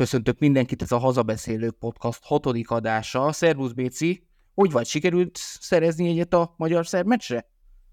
Köszöntök mindenkit, ez a Hazabeszélők Podcast hatodik adása. Szervusz Béci, hogy vagy, sikerült szerezni egyet a magyar szerb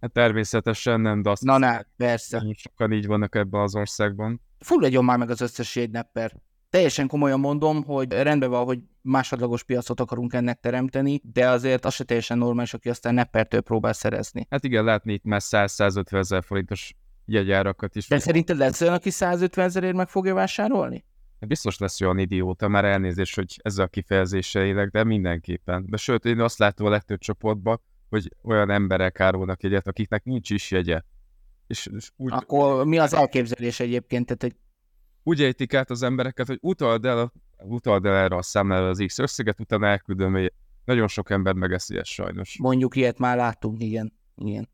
Hát természetesen nem, de azt Na, ne, persze. Sokan így vannak ebben az országban. Fulladjon már meg az összes jegynepper. Teljesen komolyan mondom, hogy rendben van, hogy másodlagos piacot akarunk ennek teremteni, de azért az se teljesen normális, aki aztán neppertől próbál szerezni. Hát igen, látni itt már 100-150 ezer forintos jegyárakat is. De szerinted lesz olyan, aki 150 ezerért meg fogja vásárolni? Biztos lesz olyan idióta, már elnézés, hogy ezzel a kifejezéssel élek, de mindenképpen. De sőt, én azt látom a legtöbb csoportban, hogy olyan emberek árulnak jegyet, akiknek nincs is jegye. És, és úgy, Akkor mi az elképzelés egyébként? Tehát, hogy... Úgy ejtik át az embereket, hogy utald el, utald el erre a számlára az X összeget, utána elküldöm, hogy nagyon sok ember megeszi ezt sajnos. Mondjuk ilyet már láttunk, igen. igen.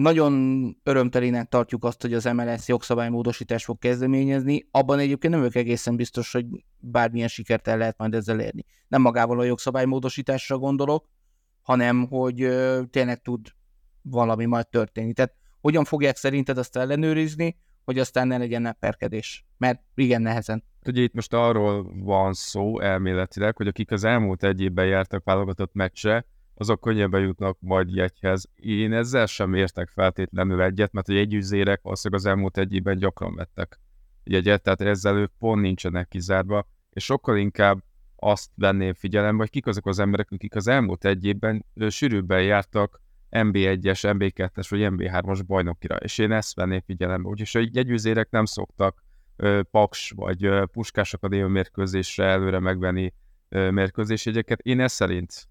Nagyon örömtelének tartjuk azt, hogy az MLS jogszabálymódosítást fog kezdeményezni. Abban egyébként nem ők egészen biztos, hogy bármilyen sikert el lehet majd ezzel érni. Nem magával a jogszabálymódosításra gondolok, hanem hogy tényleg tud valami majd történni. Tehát hogyan fogják szerinted azt ellenőrizni, hogy aztán ne legyen nepperkedés? Mert igen, nehezen. Ugye itt most arról van szó elméletileg, hogy akik az elmúlt egy évben jártak válogatott meccse, azok könnyebben jutnak majd jegyhez. Én ezzel sem értek feltétlenül egyet, mert a jegyüzérek valószínűleg az elmúlt egy évben gyakran vettek jegyet, tehát ezzel ők pont nincsenek kizárva, és sokkal inkább azt venném figyelembe, hogy kik azok az emberek, akik az elmúlt egy évben sűrűbben jártak MB1-es, MB2-es vagy MB3-as bajnokira, és én ezt venném figyelembe. Úgyis a jegyüzérek nem szoktak Paks vagy Puskás Akadémia mérkőzésre előre megvenni mérkőzésjegyeket. Én ezt szerint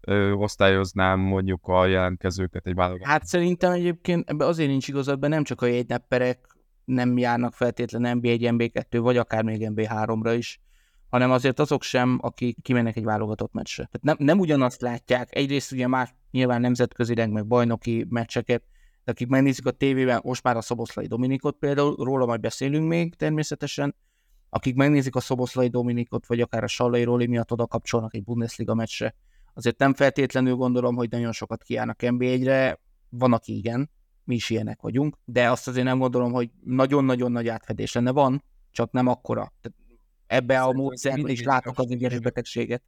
ö, osztályoznám mondjuk a jelentkezőket egy válogatásra. Hát szerintem egyébként ebben azért nincs igazad, nem csak a jegynepperek nem járnak feltétlenül MB1, MB2, vagy akár még MB3-ra is, hanem azért azok sem, akik kimennek egy válogatott meccsre. Tehát nem, nem ugyanazt látják. Egyrészt ugye már nyilván nemzetközileg, meg bajnoki meccseket, de akik megnézik a tévében, most már a Szoboszlai Dominikot például, róla majd beszélünk még természetesen, akik megnézik a Szoboszlai Dominikot, vagy akár a Sallai Róli miatt oda kapcsolnak egy Bundesliga meccsre, azért nem feltétlenül gondolom, hogy nagyon sokat kiállnak NB1-re, van, aki igen, mi is ilyenek vagyunk, de azt azért nem gondolom, hogy nagyon-nagyon nagy átfedés lenne. Van, csak nem akkora. Tehát ebbe a módszerben is látok az ingyenes betegséget.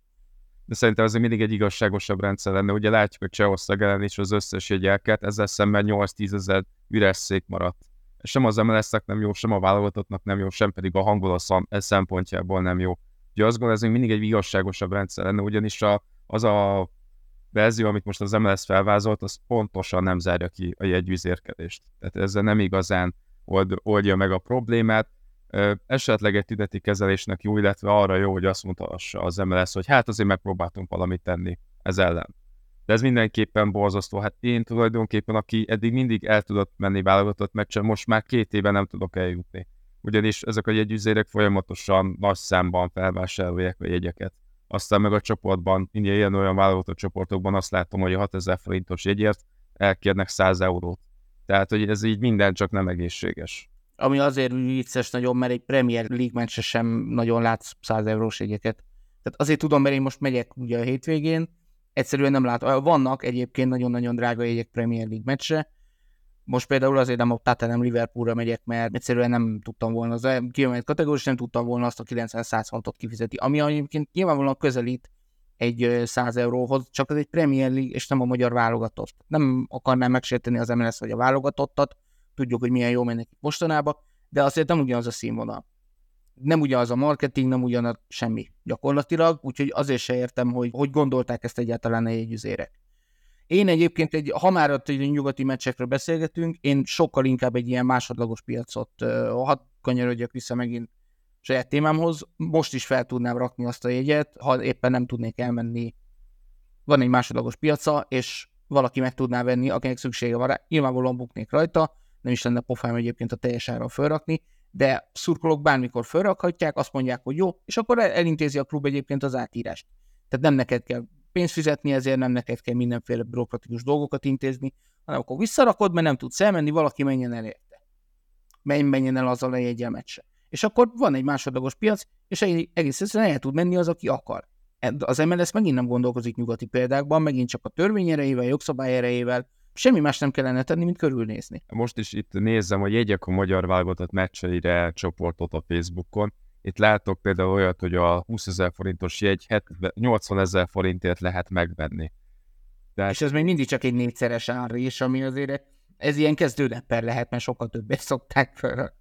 De szerintem ez mindig egy igazságosabb rendszer lenne. Ugye látjuk, hogy Csehország ellen is az összes jegyelket, ezzel szemben 8-10 ezer üres szék maradt. Sem az mls nem jó, sem a válogatottnak nem jó, sem pedig a hangulat szempontjából nem jó. Ugye azt gondolom, ez mindig egy igazságosabb rendszer lenne, ugyanis a, az a verzió, amit most az MLS felvázolt, az pontosan nem zárja ki a jegyvizérkedést. Tehát ezzel nem igazán old, oldja meg a problémát. Esetleg egy tüneti kezelésnek jó, illetve arra jó, hogy azt mondhassa az MLS, hogy hát azért megpróbáltunk valamit tenni ez ellen. De ez mindenképpen borzasztó. Hát én tulajdonképpen, aki eddig mindig el tudott menni válogatott meccsen, most már két éve nem tudok eljutni. Ugyanis ezek a jegyüzérek folyamatosan nagy számban felvásárolják a jegyeket aztán meg a csoportban, ilyen, ilyen olyan válogatott csoportokban azt látom, hogy a 6000 forintos jegyért elkérnek 100 eurót. Tehát, hogy ez így minden csak nem egészséges. Ami azért vicces nagyon, mert egy Premier League meccse sem nagyon látsz 100 eurós jegyeket. Tehát azért tudom, mert én most megyek ugye a hétvégén, egyszerűen nem látom. Vannak egyébként nagyon-nagyon drága jegyek Premier League meccse, most például azért nem a Tottenham Liverpoolra megyek, mert egyszerűen nem tudtam volna az kiemelt kategóriás, nem tudtam volna azt a 90-100 fontot kifizeti, ami egyébként nyilvánvalóan közelít egy 100 euróhoz, csak ez egy Premier League, és nem a magyar válogatott. Nem akarnám megsérteni az MLS vagy a válogatottat, tudjuk, hogy milyen jó mennek mostanában, de azért nem ugyanaz a színvonal. Nem ugyanaz a marketing, nem ugyanaz semmi gyakorlatilag, úgyhogy azért se értem, hogy hogy gondolták ezt egyáltalán a jegyüzérek. Én egyébként, egy, ha már ott egy nyugati meccsekről beszélgetünk, én sokkal inkább egy ilyen másodlagos piacot, hadd kanyarodjak vissza megint saját témámhoz, most is fel tudnám rakni azt a jegyet, ha éppen nem tudnék elmenni. Van egy másodlagos piaca, és valaki meg tudná venni, akinek szüksége van rá. Nyilvánvalóan buknék rajta, nem is lenne pofám egyébként a teljes áron felrakni, de szurkolók bármikor felrakhatják, azt mondják, hogy jó, és akkor elintézi a klub egyébként az átírást. Tehát nem neked kell pénzt fizetni, ezért nem neked kell mindenféle bürokratikus dolgokat intézni, hanem akkor visszarakod, mert nem tudsz elmenni, valaki menjen el érte. Menj, menjen el azzal a jegyel És akkor van egy másodlagos piac, és egész egyszerűen el tud menni az, aki akar. Az MLS megint nem gondolkozik nyugati példákban, megint csak a törvény erejével, jogszabály erejével, semmi más nem kellene tenni, mint körülnézni. Most is itt nézem, hogy jegyek a magyar válogatott meccseire csoportot a Facebookon, Itt látok például olyat, hogy a 20 ezer forintos jegy 80 ezer forintért lehet megvenni. De és ez még mindig csak egy négyszeres árrés, ami azért ez ilyen kezdőnepper lehet, mert sokkal többet szokták fel.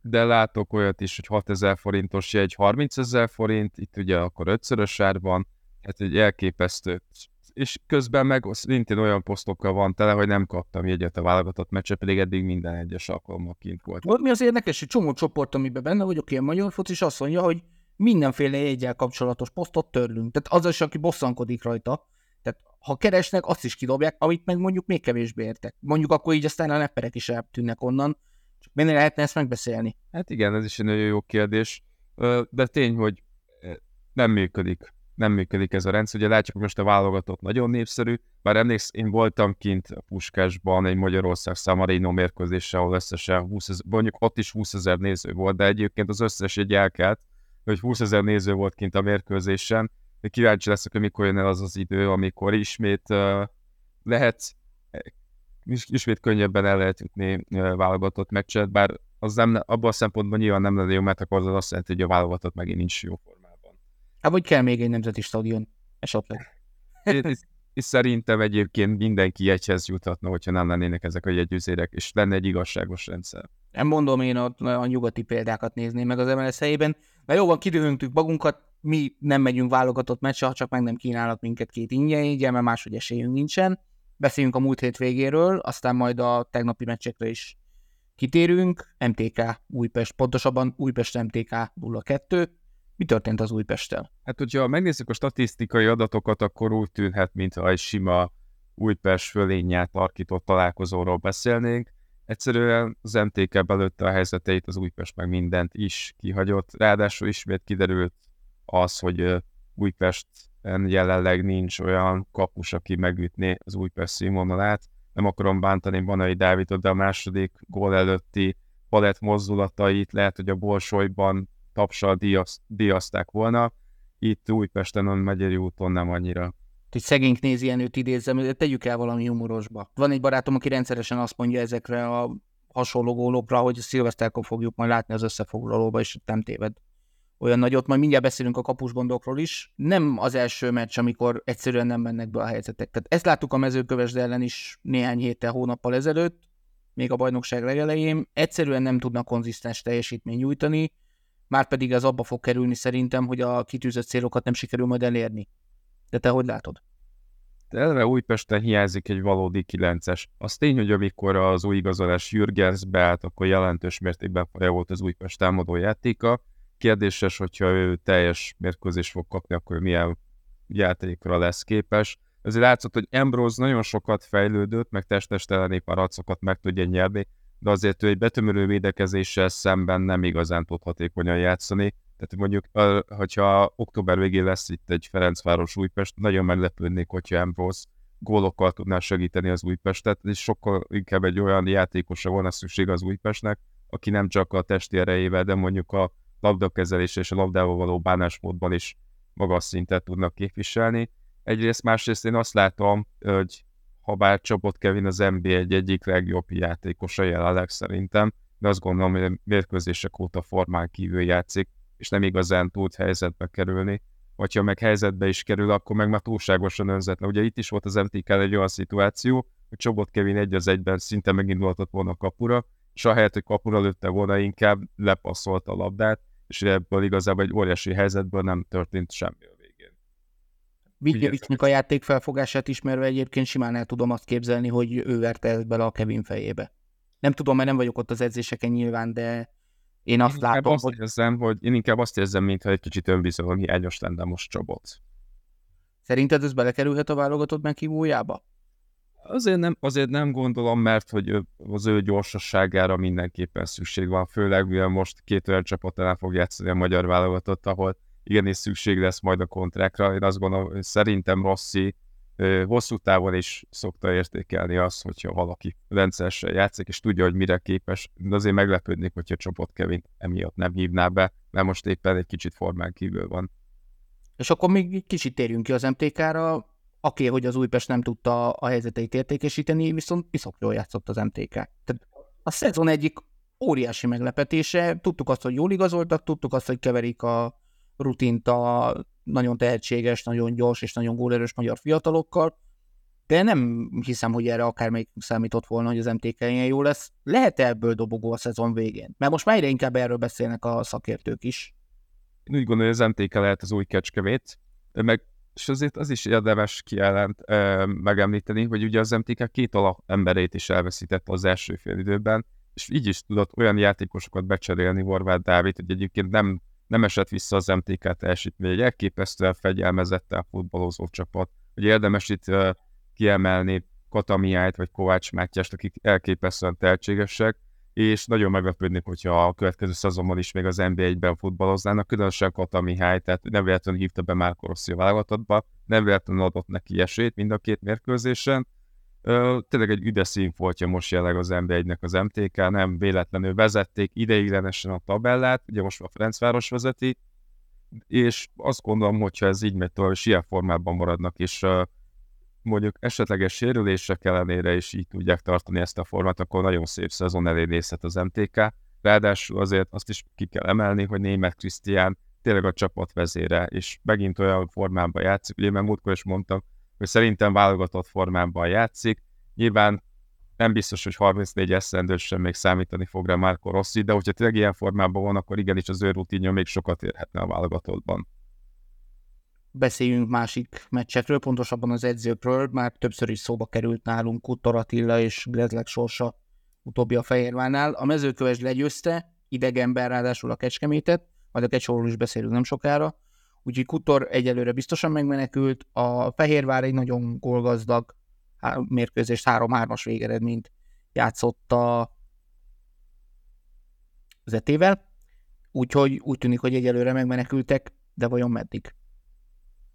De látok olyat is, hogy 6 ezer forintos jegy 30 ezer forint, itt ugye akkor ötszörös ár van, hát egy elképesztő. És közben meg szintén olyan posztokkal van tele, hogy nem kaptam jegyet a válogatott meccse, pedig eddig minden egyes alkalommal kint volt. Volt mi az érdekes, hogy csomó csoport, amiben benne vagyok, ilyen magyar foci, és azt mondja, hogy mindenféle jegyel kapcsolatos posztot törlünk. Tehát az is, aki bosszankodik rajta, tehát ha keresnek, azt is kidobják, amit meg mondjuk még kevésbé értek. Mondjuk akkor így aztán a nepperek is eltűnnek onnan. Csak miért lehetne ezt megbeszélni? Hát igen, ez is egy nagyon jó kérdés. De tény, hogy nem működik. Nem működik ez a rendszer. Ugye látjuk, most a válogatott nagyon népszerű. Bár emléksz, én voltam kint a Puskásban egy Magyarország Samarino mérkőzéssel, ahol összesen 20 ezer, mondjuk ott is 20 ezer néző volt, de egyébként az összes egy elkelt, hogy 20 ezer néző volt kint a mérkőzésen, kíváncsi leszek, hogy mikor jön el az az idő, amikor ismét uh, lehet ismét könnyebben el lehet jutni uh, válogatott meccset, bár az nem, abban a szempontban nyilván nem lenne jó, mert akkor az azt jelenti, hogy a válogatott megint nincs jó. Hát vagy kell még egy nemzeti stadion, esetleg. és, szerintem egyébként mindenki jegyhez juthatna, hogyha nem lennének ezek a jegyüzérek, és lenne egy igazságos rendszer. Nem mondom, én a, a nyugati példákat nézném meg az MLS helyében, mert jó van, kidőhöntük magunkat, mi nem megyünk válogatott meccsre, ha csak meg nem kínálnak minket két ingyen, így, mert máshogy esélyünk nincsen. Beszéljünk a múlt hét végéről, aztán majd a tegnapi meccsekre is kitérünk. MTK Újpest, pontosabban Újpest MTK 0-2. Mi történt az Újpesttel? Hát, hogyha megnézzük a statisztikai adatokat, akkor úgy tűnhet, mintha egy sima Újpest fölényát tarkított találkozóról beszélnénk. Egyszerűen az MTK belőtte a helyzeteit, az Újpest meg mindent is kihagyott. Ráadásul ismét kiderült az, hogy Újpesten jelenleg nincs olyan kapus, aki megütné az Újpest színvonalát. Nem akarom bántani Banai Dávidot, de a második gól előtti palett mozdulatait lehet, hogy a Bolsolyban tapsal díjazták volna. Itt Újpesten, a Megyeri úton nem annyira. Hogy szegény nézi őt idézem, de tegyük el valami humorosba. Van egy barátom, aki rendszeresen azt mondja ezekre a hasonló gólokra, hogy szilveszterkor fogjuk majd látni az összefoglalóba, és nem téved olyan nagyot, majd mindjárt beszélünk a kapusgondokról is. Nem az első meccs, amikor egyszerűen nem mennek be a helyzetek. Tehát ezt láttuk a mezőkövesd ellen is néhány héttel, hónappal ezelőtt, még a bajnokság legelején. Egyszerűen nem tudnak konzisztens teljesítmény nyújtani, már pedig az abba fog kerülni szerintem, hogy a kitűzött célokat nem sikerül majd elérni. De te hogy látod? De eleve Újpesten hiányzik egy valódi kilences. Az tény, hogy amikor az új igazolás Jürgens beállt, akkor jelentős mértékben volt az Újpest támadó játéka, Kérdéses, hogyha ő teljes mérkőzés fog kapni, akkor milyen játékra lesz képes. Ezért látszott, hogy Ambrose nagyon sokat fejlődött, meg testesteleni paracokat meg tudja nyerni, de azért ő egy betömörő védekezéssel szemben nem igazán tud hatékonyan játszani. Tehát mondjuk, hogyha október végén lesz itt egy Ferencváros Újpest, nagyon meglepődnék, hogyha Ambrose gólokkal tudná segíteni az Újpestet, és sokkal inkább egy olyan játékosra volna szükség az Újpestnek, aki nem csak a testi erejével, de mondjuk a labdakezelés és a labdával való bánásmódban is magas szintet tudnak képviselni. Egyrészt, másrészt én azt látom, hogy ha bár Csapott Kevin az NBA egy egyik legjobb játékosa jelenleg szerintem, de azt gondolom, hogy a mérkőzések óta formán kívül játszik, és nem igazán tud helyzetbe kerülni. Vagy ha meg helyzetbe is kerül, akkor meg már túlságosan önzetlen. Ugye itt is volt az MTK egy olyan szituáció, hogy Csobot Kevin egy az egyben szinte megindulhatott volna a kapura, és ahelyett, hogy kapura lőtte volna, inkább lepasszolt a labdát, és ebből igazából egy óriási helyzetből nem történt semmi. Vigyevicsnek a játék felfogását ismerve egyébként simán el tudom azt képzelni, hogy ő verte ezt bele a Kevin fejébe. Nem tudom, mert nem vagyok ott az edzéseken nyilván, de én azt én látom, azt hogy... Érzem, hogy... Én inkább azt érzem, mintha egy kicsit önbizalom hiányos lenne most Csabot. Szerinted ez belekerülhet a válogatott meghívójába? Azért nem, azért nem gondolom, mert hogy az ő gyorsasságára mindenképpen szükség van, főleg mivel most két olyan csapat ellen fog játszani a magyar válogatott, ahol igenis szükség lesz majd a kontrákra. Én azt gondolom, szerintem Rossi hosszú távon is szokta értékelni azt, hogyha valaki rendszeresen játszik, és tudja, hogy mire képes, de azért meglepődnék, hogyha csoport Kevin emiatt nem hívná be, mert most éppen egy kicsit formán kívül van. És akkor még kicsit térjünk ki az MTK-ra Oké, hogy az Újpest nem tudta a helyzeteit értékesíteni, viszont piszok jól játszott az MTK. Tehát a szezon egyik óriási meglepetése. Tudtuk azt, hogy jól igazoltak, tudtuk azt, hogy keverik a rutint a nagyon tehetséges, nagyon gyors és nagyon gólerős magyar fiatalokkal, de nem hiszem, hogy erre akármelyik számított volna, hogy az MTK ilyen jó lesz. lehet ebből dobogó a szezon végén? Mert most már egyre inkább erről beszélnek a szakértők is. Én úgy gondolom, hogy az MTK lehet az új kecskevét, meg és azért az is érdemes kijelent ö, megemlíteni, hogy ugye az MTK két alap emberét is elveszített az első fél időben, és így is tudott olyan játékosokat becserélni Horváth Dávid, hogy egyébként nem, nem esett vissza az MTK teljesítmény, egy elképesztően fegyelmezetten futballozó csapat. hogy érdemes itt ö, kiemelni Katamiájt vagy Kovács Mátyást, akik elképesztően tehetségesek, és nagyon meglepődnék, hogyha a következő szezonban is még az NBA-ben futballoznának, különösen Kata Mihály, tehát nem véletlenül hívta be már Rossi a válogatottba, nem véletlenül adott neki esélyt mind a két mérkőzésen. Ö, tényleg egy üde színfoltja most jelenleg az NBA-nek az MTK, nem véletlenül vezették ideiglenesen a tabellát, ugye most a Ferencváros vezeti, és azt gondolom, hogyha ez így megy tovább, és ilyen formában maradnak, és mondjuk esetleges sérülések ellenére is így tudják tartani ezt a formát, akkor nagyon szép szezon elé nézhet az MTK. Ráadásul azért azt is ki kell emelni, hogy német Krisztián tényleg a csapat vezére, és megint olyan formában játszik, ugye mert múltkor is mondtam, hogy szerintem válogatott formában játszik. Nyilván nem biztos, hogy 34 eszendős sem még számítani fog rá Marco Rossi, de hogyha tényleg ilyen formában van, akkor igenis az ő rutinja még sokat érhetne a válogatottban beszéljünk másik meccsekről, pontosabban az edzőkről, már többször is szóba került nálunk Kuttor Attila és Grezlek sorsa utóbbi a Fehérvánál. A mezőköves legyőzte, idegenben ráadásul a Kecskemétet, majd a Kecsóról is beszélünk nem sokára, úgyhogy Kutor egyelőre biztosan megmenekült, a Fehérvár egy nagyon gólgazdag mérkőzést, 3-3-as végeredményt játszott a zetével, úgyhogy úgy tűnik, hogy egyelőre megmenekültek, de vajon meddig?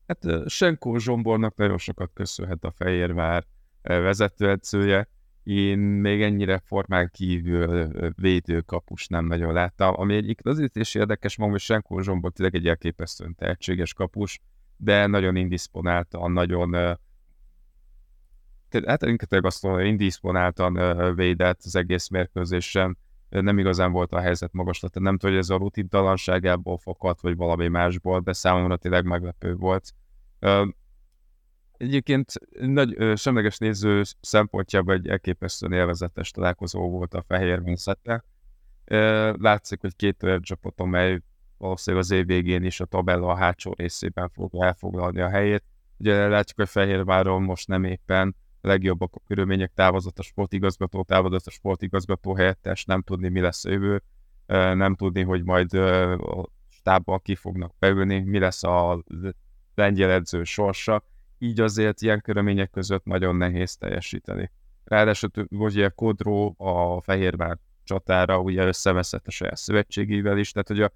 Hát Senkó Zsombornak nagyon sokat köszönhet a Fehérvár vezetőedzője. Én még ennyire formán kívül védőkapus nem nagyon láttam, ami egyik azért is érdekes, magam, hogy Senkó Zsombor tényleg egy elképesztően tehetséges kapus, de nagyon indisponáltan, nagyon hát inkább azt mondom, indisponáltan védett az egész mérkőzésen, nem igazán volt a helyzet magaslata, nem tudom, hogy ez a rutintalanságából fokadt, vagy valami másból, de számomra tényleg meglepő volt. Egyébként nagy semleges néző szempontjából egy elképesztően élvezetes találkozó volt a Fehér Vinszette. Látszik, hogy két olyan csapat, amely valószínűleg az év végén is a tabella a hátsó részében fog elfoglalni a helyét. Ugye látjuk, hogy Fehérváron most nem éppen legjobbak a körülmények, távozott a sportigazgató, távozott a sportigazgató helyettes, nem tudni, mi lesz a jövő, nem tudni, hogy majd a stábban ki fognak beülni, mi lesz a lengyel edző sorsa, így azért ilyen körülmények között nagyon nehéz teljesíteni. Ráadásul ugye Kodró a Fehérvár csatára ugye összeveszett a saját szövetségével is, tehát hogy a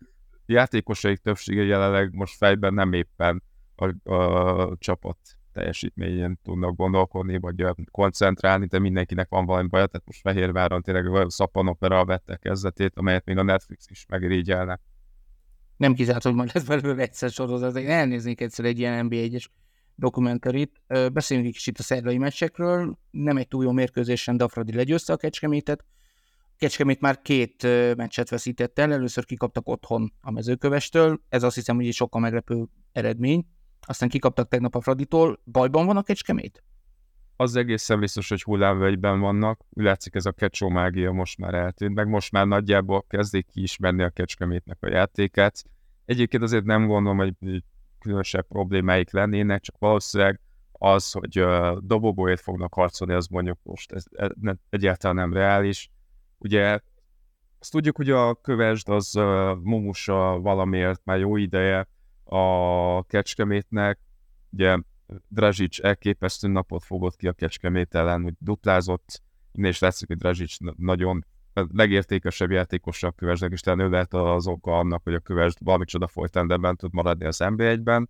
játékosaik többsége jelenleg most fejben nem éppen a, a csapat teljesítményén tudnak gondolkodni, vagy koncentrálni, de mindenkinek van valami baja, tehát most Fehérváron tényleg a szappanopera vette kezdetét, amelyet még a Netflix is megirigyelne. Nem kizárt, hogy majd lesz belőle egyszer sorozat, én elnéznék egyszer egy ilyen NBA-es dokumenterit. Beszéljünk egy kicsit a szerdai meccsekről. Nem egy túl jó mérkőzésen Dafradi legyőzte a Kecskemétet. Kecskemét már két meccset veszített el, először kikaptak otthon a mezőkövestől, ez azt hiszem, hogy egy sokkal meglepő eredmény aztán kikaptak tegnap a Fraditól. Bajban van a Kecskemét? Az egészen biztos, hogy hullámvegyben vannak. Látszik, ez a kecsó mágia most már eltűnt, meg most már nagyjából kezdik kiismerni a Kecskemétnek a játékát. Egyébként azért nem gondolom, hogy különösebb problémáik lennének, csak valószínűleg az, hogy uh, dobogóért fognak harcolni, az mondjuk most ez, ez egyáltalán nem reális. Ugye azt tudjuk, hogy a kövesd az uh, Mumusa valamiért már jó ideje a Kecskemétnek, ugye Drazsics elképesztő napot fogott ki a Kecskemét ellen, hogy duplázott, innen is látszik, hogy Drazsics nagyon a legértékesebb játékosa a kövesnek, és talán ő lehet az oka annak, hogy a köves valami csoda folytán tud maradni az NB1-ben.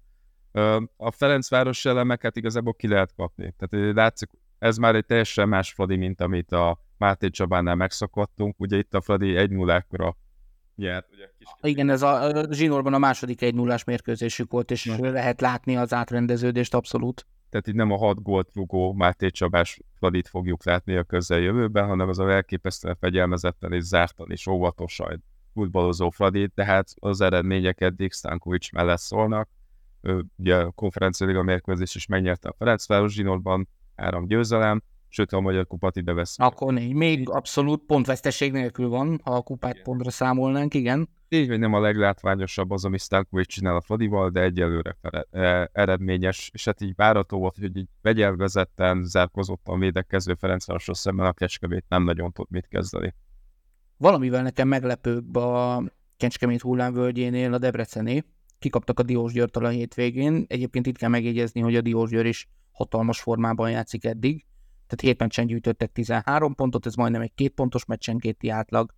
A Ferencváros elemeket igazából ki lehet kapni. Tehát látszik, ez már egy teljesen más Fradi, mint amit a Máté Csabánál megszokottunk. Ugye itt a Fradi 1 0 nyert. Ugye, kis Igen, ez a, a zsinórban a második 1 0 mérközésük volt, és Na. lehet látni az átrendeződést abszolút. Tehát itt nem a hat gólt rugó Máté Csabás Fradit fogjuk látni a közeljövőben, hanem az a elképesztően fegyelmezetten és zártan és óvatosan futballozó Fradit, tehát az eredmények eddig Stankovics mellett szólnak. Ő, ugye a konferenciáliga mérkőzés is megnyerte a Ferencváros zsinórban, három győzelem, sőt, ha a Magyar Kupát ide vesz. Akkor négy. Még abszolút pontveszteség nélkül van, ha a kupát igen. pontra számolnánk, igen. Így, hogy nem a leglátványosabb az, ami Stankovic csinál a Fradival, de egyelőre fere, e, eredményes, és hát így várató volt, hogy így vegyelvezetten, zárkozottan védekező Ferencvárosról szemben a Kecskemét nem nagyon tud mit kezdeni. Valamivel nekem meglepőbb a Kecskemét hullámvölgyénél a Debrecené. Kikaptak a Diós Győrtől a hétvégén. Egyébként itt kell megjegyezni, hogy a Diós Győr is hatalmas formában játszik eddig tehát 7 meccsen gyűjtöttek 13 pontot, ez majdnem egy két pontos meccsenkéti átlag,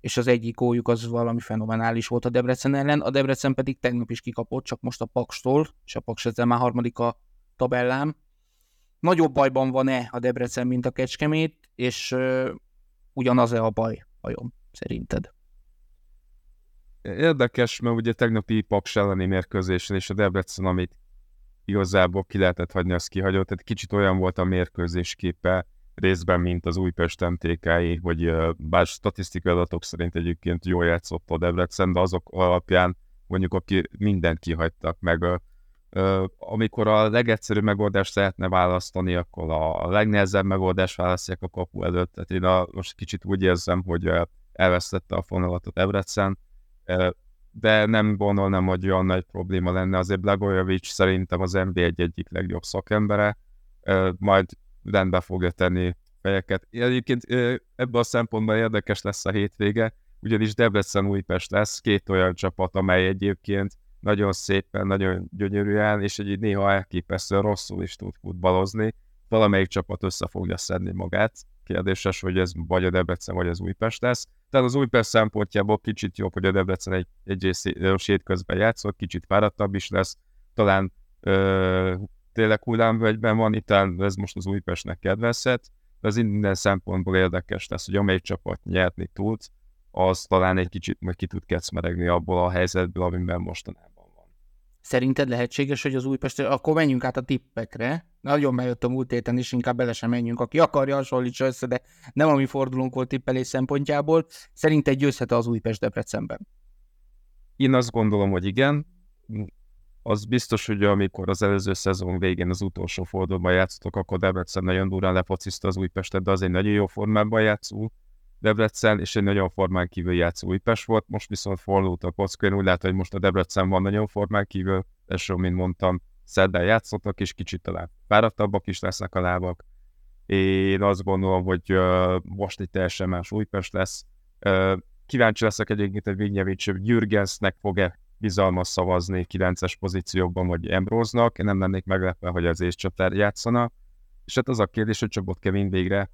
és az egyik gójuk az valami fenomenális volt a Debrecen ellen, a Debrecen pedig tegnap is kikapott, csak most a Pakstól, és a Paks ezzel már harmadik a tabellám. Nagyobb bajban van-e a Debrecen, mint a Kecskemét, és uh, ugyanaz-e a baj, vajon, szerinted? Érdekes, mert ugye tegnapi Paks elleni mérkőzésen és a Debrecen, amit igazából ki lehetett hagyni, azt kihagyott. Tehát kicsit olyan volt a mérkőzés képe részben, mint az Újpest mtk hogy bár statisztikai adatok szerint egyébként jól játszott a Debrecen, de azok alapján mondjuk aki mindent kihagytak, meg amikor a legegyszerűbb megoldást lehetne választani, akkor a legnehezebb megoldást választják a kapu előtt. Tehát én a, most kicsit úgy érzem, hogy elvesztette a fonalat a Debrecen, de nem gondolnám, hogy olyan nagy probléma lenne. Azért Blagojevic szerintem az NBA egy egyik legjobb szakembere, majd rendbe fogja tenni fejeket. Egyébként ebben a szempontból érdekes lesz a hétvége, ugyanis Debrecen Újpest lesz, két olyan csapat, amely egyébként nagyon szépen, nagyon gyönyörűen, és egy néha elképesztően rosszul is tud futballozni. Valamelyik csapat össze fogja szedni magát. Kérdéses, hogy ez vagy a Debrecen, vagy az Újpest lesz. Tehát az Újpest szempontjából kicsit jobb, hogy a Debrecen egy, egy közben játszott, kicsit fáradtabb is lesz, talán ö, tényleg hullámvölgyben van, itt ez most az Újpestnek kedvezhet, de az minden szempontból érdekes lesz, hogy amelyik csapat nyerni tud, az talán egy kicsit majd ki tud kecmeregni abból a helyzetből, amiben mostanában Szerinted lehetséges, hogy az Újpest, akkor menjünk át a tippekre. Nagyon bejött a múlt héten is, inkább bele sem menjünk. Aki akarja, hasonlítsa össze, de nem a mi fordulónk volt tippelés szempontjából. Szerinted győzhet az Újpest Debrecenben? Én azt gondolom, hogy igen. Az biztos, hogy amikor az előző szezon végén az utolsó fordulóban játszottak, akkor Debrecen nagyon durán lefociszta az Újpestet, de az egy nagyon jó formában játszó Debrecen, és egy nagyon formán kívül játszó Újpest volt, most viszont fordult a kocka, úgy látom, hogy most a Debrecen van nagyon formán kívül, és mint mondtam, szerdán játszottak, és kicsit talán fáradtabbak is lesznek a lábak. Én azt gondolom, hogy uh, most egy teljesen más Újpest lesz. Uh, kíváncsi leszek egyébként, hogy Vignyevics Jürgensnek fog-e bizalmas szavazni 9-es pozíciókban, vagy Embróznak. Én nem lennék meglepve, hogy az észcsatár játszana. És hát az a kérdés, hogy Csabot Kevin végre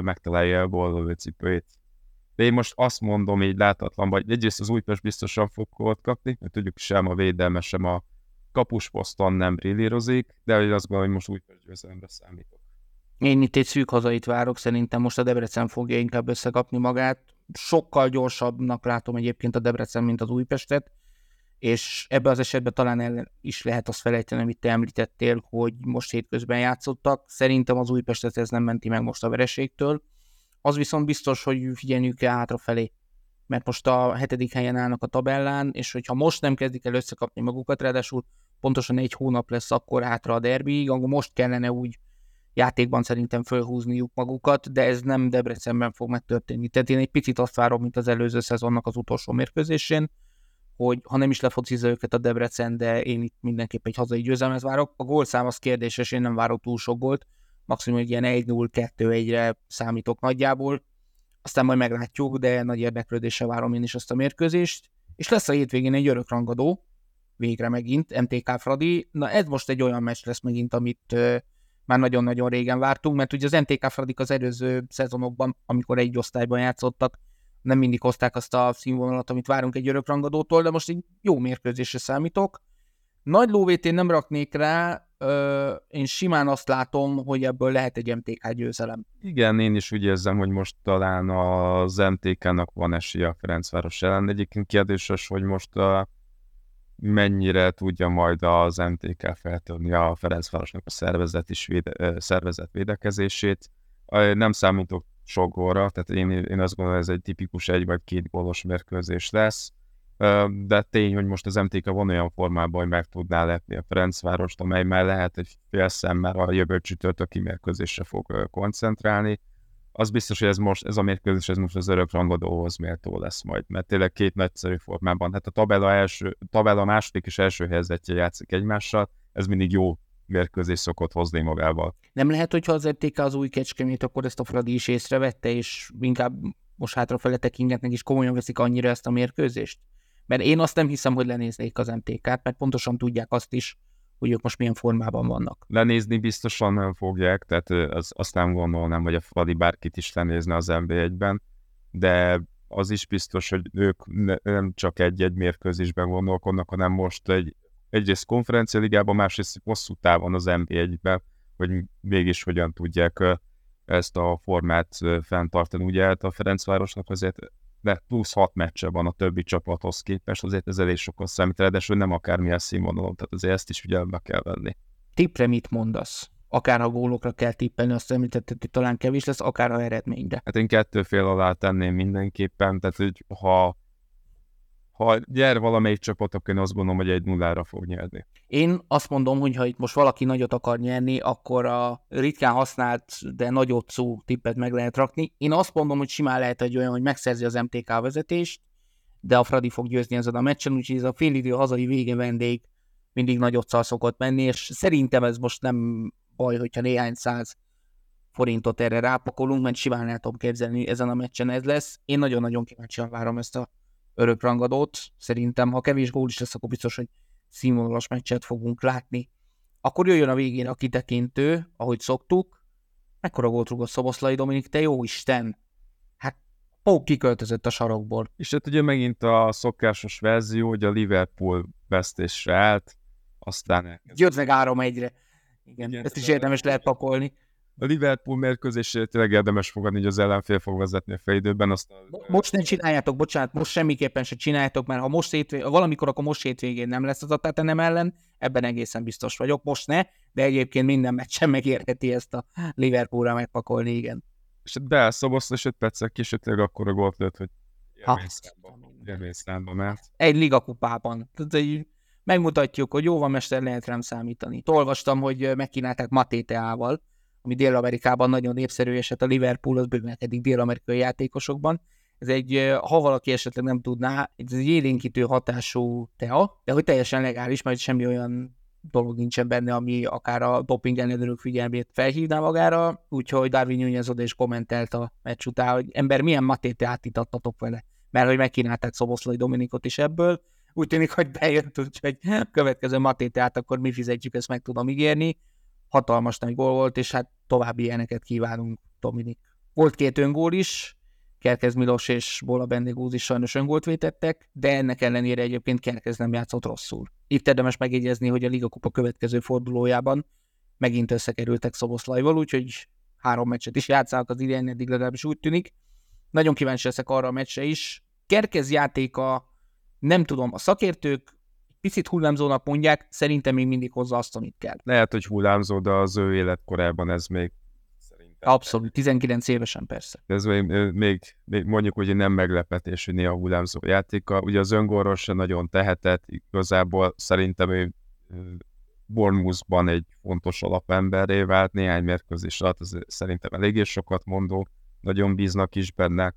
megtalálja a boldogő cipőjét. De én most azt mondom így látatlan, vagy egyrészt az Újpest biztosan fog gólt kapni, mert tudjuk sem a védelme, sem a kapusposzton nem brillírozik, de hogy azt gondolom, hogy most Újpest győzelemre számítok. Én itt egy szűk hazait várok, szerintem most a Debrecen fogja inkább összekapni magát. Sokkal gyorsabbnak látom egyébként a Debrecen, mint az Újpestet és ebben az esetben talán el is lehet azt felejteni, amit te említettél, hogy most hétközben játszottak. Szerintem az Újpestet ez nem menti meg most a vereségtől. Az viszont biztos, hogy figyelniük kell hátrafelé, mert most a hetedik helyen állnak a tabellán, és hogyha most nem kezdik el összekapni magukat, ráadásul pontosan egy hónap lesz akkor hátra a derbi, akkor most kellene úgy játékban szerintem fölhúzniuk magukat, de ez nem Debrecenben fog megtörténni. Tehát én egy picit azt várom, mint az előző szezonnak az utolsó mérkőzésén, hogy ha nem is lefocizza őket a Debrecen, de én itt mindenképp egy hazai győzelmet várok. A gólszám az kérdéses, én nem várok túl sok gólt, maximum egy ilyen 1-0-2-1-re számítok nagyjából, aztán majd meglátjuk, de nagy érdeklődéssel várom én is azt a mérkőzést. És lesz a hétvégén egy örök rangadó, végre megint, MTK Fradi. Na ez most egy olyan meccs lesz megint, amit uh, már nagyon-nagyon régen vártunk, mert ugye az MTK Fradik az előző szezonokban, amikor egy osztályban játszottak, nem mindig hozták azt a színvonalat, amit várunk egy örökrangadótól, de most egy jó mérkőzésre számítok. Nagy lóvét én nem raknék rá, ö, én simán azt látom, hogy ebből lehet egy MTK győzelem. Igen, én is úgy érzem, hogy most talán az MTK-nak van esélye a Ferencváros ellen. Egyébként kérdéses, hogy most a mennyire tudja majd az MTK feltörni a Ferencvárosnak a szervezet, is véde, szervezet védekezését. Nem számítok sok gólra, tehát én, én azt gondolom, ez egy tipikus egy vagy két gólos mérkőzés lesz, de tény, hogy most az MTK van olyan formában, hogy meg tudná lepni a Ferencvárost, amely már lehet egy fél szemmel a jövő csütörtöki mérkőzésre fog koncentrálni. Az biztos, hogy ez, most, ez a mérkőzés ez most az örök rangadóhoz méltó lesz majd, mert tényleg két nagyszerű formában. Hát a tabella, első, tabella második és első helyzetje játszik egymással, ez mindig jó mérkőzés szokott hozni magával. Nem lehet, hogyha az RTK az új kecskemét, akkor ezt a Fradi is észrevette, és inkább most hátrafele tekingetnek is komolyan veszik annyira ezt a mérkőzést? Mert én azt nem hiszem, hogy lenéznék az MTK-t, mert pontosan tudják azt is, hogy ők most milyen formában vannak. Lenézni biztosan nem fogják, tehát az, azt nem gondolnám, hogy a Fradi bárkit is lenézne az NB1-ben, de az is biztos, hogy ők nem csak egy-egy mérkőzésben gondolkodnak, hanem most egy, egyrészt konferencialigában, másrészt hosszú távon az NB1-ben, hogy mégis hogyan tudják ezt a formát fenntartani. Ugye hát a Ferencvárosnak azért de plusz hat meccse van a többi csapathoz képest, azért ez elég sokat számít, ráadásul nem akármilyen színvonalon, tehát azért ezt is figyelembe kell venni. Tippre mit mondasz? Akár a gólokra kell tippelni, azt említetted, hogy talán kevés lesz, akár a eredményre. Hát én kettő fél alá tenném mindenképpen, tehát hogy ha ha nyer valamelyik csapat, akkor én azt gondolom, hogy egy nullára fog nyerni. Én azt mondom, hogy ha itt most valaki nagyot akar nyerni, akkor a ritkán használt, de nagyot szó tippet meg lehet rakni. Én azt mondom, hogy simán lehet egy olyan, hogy megszerzi az MTK vezetést, de a Fradi fog győzni ezen a meccsen, úgyhogy ez a félidő hazai vége vendég mindig nagyot szokott menni, és szerintem ez most nem baj, hogyha néhány száz forintot erre rápakolunk, mert simán el tudom képzelni, ezen a meccsen ez lesz. Én nagyon-nagyon kíváncsian várom ezt a örökrangadót. Szerintem, ha kevés gól is lesz, akkor biztos, hogy színvonalas meccset fogunk látni. Akkor jöjjön a végén a kitekintő, ahogy szoktuk. Mekkora gólt rúgott Szoboszlai Dominik, te jó Isten! Hát Pók kiköltözött a sarokból. És hát ugye megint a szokásos verzió, hogy a Liverpool vesztésre állt, aztán elkezdett. Jött meg 3 egyre. Igen, Igen, ezt is érdemes lehet pakolni a Liverpool mérkőzésére tényleg érdemes fogadni, hogy az ellenfél fog vezetni a fejidőben. Azt a... Most nem csináljátok, bocsánat, most semmiképpen se csináljátok, mert ha most hétvég, ha valamikor, akkor most hétvégén nem lesz az a Tottenham ellen, ebben egészen biztos vagyok, most ne, de egyébként minden meccsen megérheti ezt a Liverpoolra megpakolni, igen. És de Szoboszla és 5 perccel később tényleg akkor a gólt lőtt, hogy élményszámba ment. Egy ligakupában. Tehát, megmutatjuk, hogy jó van, mester, lehet rám számítani. Olvastam, hogy megkínálták Matéteával, ami Dél-Amerikában nagyon népszerű, és hát a Liverpool az bővelkedik dél-amerikai játékosokban. Ez egy, ha valaki esetleg nem tudná, ez egy élénkítő hatású tea, de hogy teljesen legális, mert semmi olyan dolog nincsen benne, ami akár a doping ellenőrök figyelmét felhívná magára, úgyhogy Darwin Nunez oda is kommentelt a meccs után, hogy ember milyen matéte átitattatok vele, mert hogy megkínálták Szoboszlai Dominikot is ebből, úgy tűnik, hogy bejött, úgyhogy következő matéteát akkor mi fizetjük, ezt meg tudom ígérni hatalmas nagy gól volt, és hát további ilyeneket kívánunk, Dominik. Volt két öngól is, Kerkez Milos és Bola Bendigúz is sajnos öngólt vétettek, de ennek ellenére egyébként Kerkez nem játszott rosszul. Itt érdemes megjegyezni, hogy a Liga Kupa következő fordulójában megint összekerültek Szoboszlajval, úgyhogy három meccset is játszálnak az idén, eddig legalábbis úgy tűnik. Nagyon kíváncsi leszek arra a meccsre is. Kerkez játéka, nem tudom, a szakértők picit hullámzónak mondják, szerintem még mindig hozza azt, amit kell. Lehet, hogy hullámzó, de az ő életkorában ez még szerintem. Abszolút, 19 évesen persze. Ez még, még, még mondjuk, hogy nem meglepetés, hogy néha hullámzó játéka. Ugye az öngorról se nagyon tehetett, igazából szerintem ő Bournemouthban egy fontos alapemberré vált, néhány mérkőzés alatt, az szerintem eléggé sokat mondó, nagyon bíznak is benne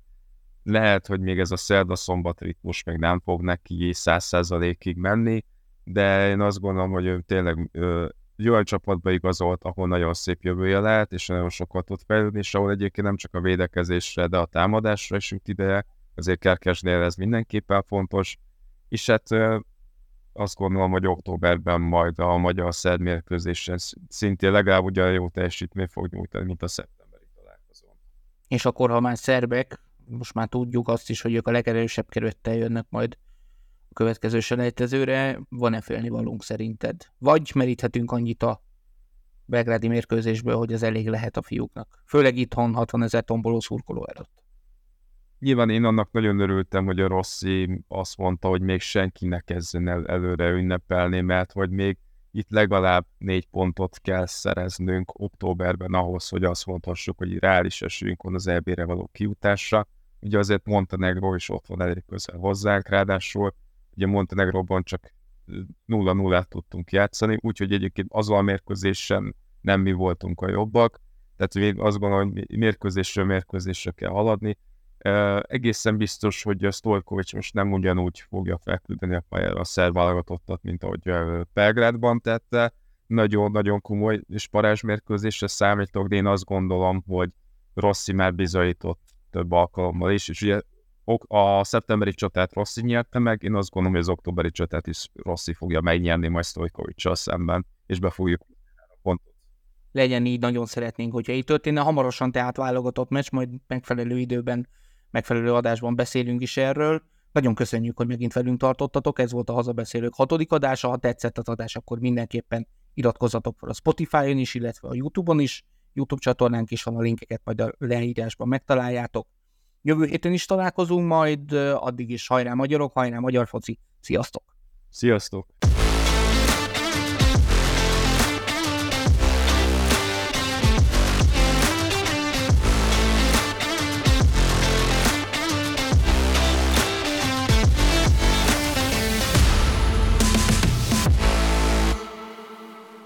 lehet, hogy még ez a szerda-szombat ritmus még nem fog neki száz százalékig menni, de én azt gondolom, hogy ő tényleg ö, olyan csapatba igazolt, ahol nagyon szép jövője lehet, és nagyon sokat tud fejlődni, és ahol egyébként nem csak a védekezésre, de a támadásra is jut ideje, azért Kerkesnél ez mindenképpen fontos, és hát ö, azt gondolom, hogy októberben majd a magyar szerb mérkőzésen szintén legalább ugyan jó teljesítmény fog nyújtani, mint a szeptemberi találkozón. És akkor, ha már szerbek, most már tudjuk azt is, hogy ők a legerősebb kerülettel jönnek majd a következő selejtezőre, van-e félnivalónk szerinted? Vagy meríthetünk annyit a belgrádi mérkőzésből, hogy ez elég lehet a fiúknak. Főleg itthon 60 ezer tomboló szurkoló előtt. Nyilván én annak nagyon örültem, hogy a Rossi azt mondta, hogy még senki ne el előre ünnepelni, mert hogy még itt legalább négy pontot kell szereznünk októberben ahhoz, hogy azt mondhassuk, hogy reális esélyünk van az EB-re való kiutásra. Ugye azért Montenegro is ott van elég közel hozzánk, ráadásul ugye Montenegróban csak 0-0-át tudtunk játszani, úgyhogy egyébként azon a mérkőzésen nem mi voltunk a jobbak, tehát még azt gondolom, hogy mérkőzésről mérkőzésre kell haladni. Uh, egészen biztos, hogy a Stolkovics most nem ugyanúgy fogja felküldeni a pályára a szerb válogatottat, mint ahogy Belgrádban tette. Nagyon-nagyon komoly és parázsmérkőzésre számítok, de én azt gondolom, hogy Rossi már bizonyított több alkalommal is, és ugye a szeptemberi csatát Rossi nyerte meg, én azt gondolom, hogy az októberi csatát is Rossi fogja megnyerni majd Stojkovicsal szemben, és be fogjuk pontot. Legyen így, nagyon szeretnénk, hogyha így történne. Hamarosan tehát válogatott meccs, majd megfelelő időben, megfelelő adásban beszélünk is erről. Nagyon köszönjük, hogy megint velünk tartottatok, ez volt a Hazabeszélők hatodik adása, ha tetszett az adás, akkor mindenképpen iratkozzatok fel a Spotify-on is, illetve a YouTube-on is, YouTube csatornánk is van, a linkeket majd a leírásban megtaláljátok. Jövő héten is találkozunk majd, addig is hajrá magyarok, hajrá magyar foci. Sziasztok! Sziasztok!